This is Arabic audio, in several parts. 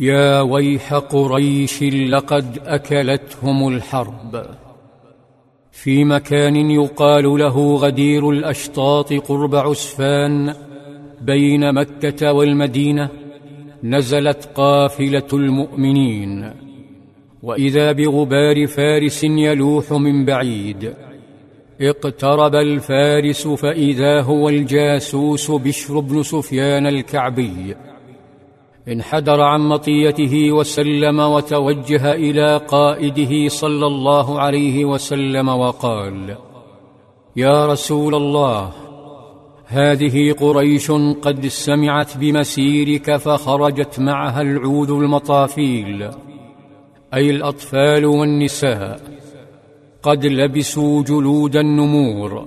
يا ويح قريش لقد أكلتهم الحرب. في مكان يقال له غدير الأشطاط قرب عسفان بين مكة والمدينة نزلت قافلة المؤمنين. وإذا بغبار فارس يلوح من بعيد اقترب الفارس فإذا هو الجاسوس بشر بن سفيان الكعبي. انحدر عن مطيته وسلم وتوجه إلى قائده صلى الله عليه وسلم وقال يا رسول الله هذه قريش قد سمعت بمسيرك فخرجت معها العود المطافيل أي الأطفال والنساء قد لبسوا جلود النمور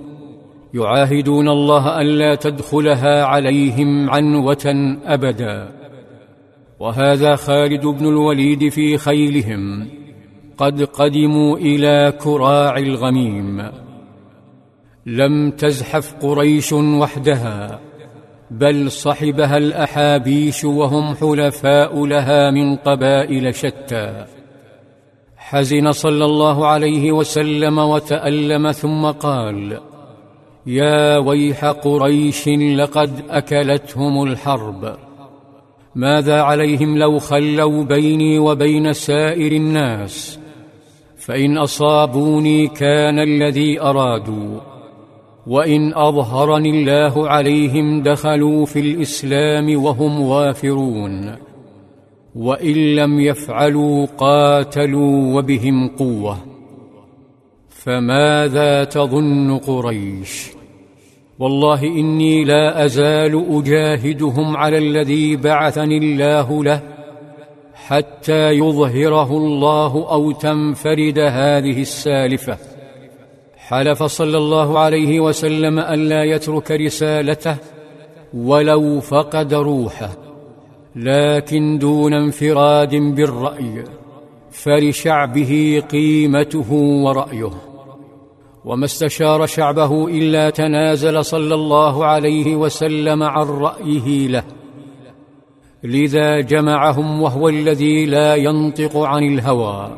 يعاهدون الله الا تدخلها عليهم عنوة أبدا. وهذا خالد بن الوليد في خيلهم. قد قدموا إلى كراع الغميم. لم تزحف قريش وحدها بل صحبها الأحابيش وهم حلفاء لها من قبائل شتى. حزن صلى الله عليه وسلم وتألم ثم قال يا ويح قريش لقد أكلتهم الحرب. ماذا عليهم لو خلوا بيني وبين سائر الناس؟ فإن أصابوني كان الذي أرادوا وإن أظهرني الله عليهم دخلوا في الإسلام وهم وافرون وإن لم يفعلوا قاتلوا وبهم قوة. فماذا تظن قريش؟ والله إني لا أزال أجاهدهم على الذي بعثني الله له حتى يظهره الله أو تنفرد هذه السالفة. حلف صلى الله عليه وسلم الا يترك رسالته ولو فقد روحه لكن دون انفراد بالرأي فلشعبه قيمته ورأيه. وما استشار شعبه إلا تنازل صلى الله عليه وسلم عن رأيه له. لذا جمعهم وهو الذي لا ينطق عن الهوى.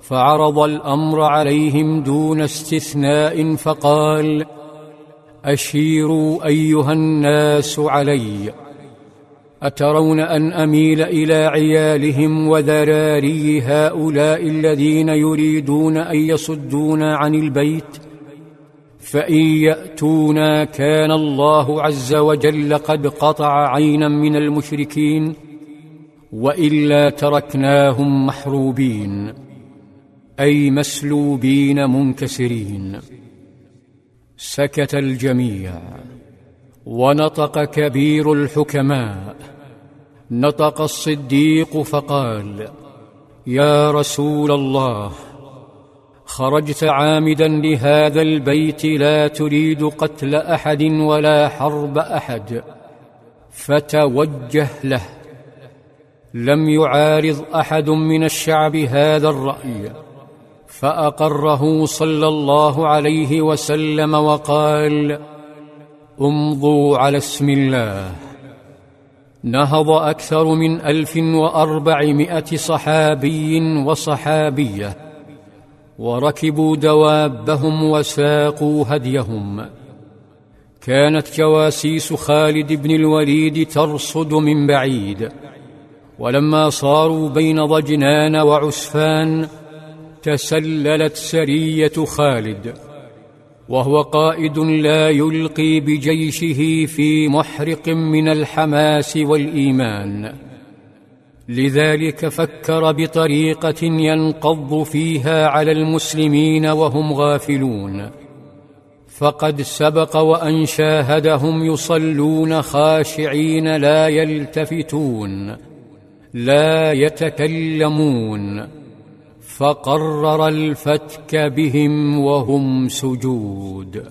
فعرض الأمر عليهم دون استثناء فقال أشيروا أيها الناس عليّ. أترون أن أميل إلى عيالهم وذراري هؤلاء الذين يريدون أن يصدونا عن البيت؟ فإن يأتونا كان الله عز وجل قد قطع عينا من المشركين وإلا تركناهم محروبين أي مسلوبين منكسرين. سكت الجميع. ونطق كبير الحكماء. نطق الصديق فقال يا رسول الله خرجت عامدا لهذا البيت لا تريد قتل أحد ولا حرب أحد فتوجه له. لم يعارض أحد من الشعب هذا الرأي فأقره صلى الله عليه وسلم وقال امضوا على اسم الله. نهض أكثر من ألف وأربعمائة صحابي وصحابية وركبوا دوابهم وساقوا هديهم. كانت جواسيس خالد بن الوليد ترصد من بعيد. ولما صاروا بين ضجنان وعسفان تسللت سرية خالد. وهو قائد لا يلقي بجيشه في محرق من الحماس والإيمان. لذلك فكر بطريقة ينقض فيها على المسلمين وهم غافلون. فقد سبق وأن شاهدهم يصلون خاشعين لا يلتفتون لا يتكلمون. فقرر الفتك بهم وهم سجود.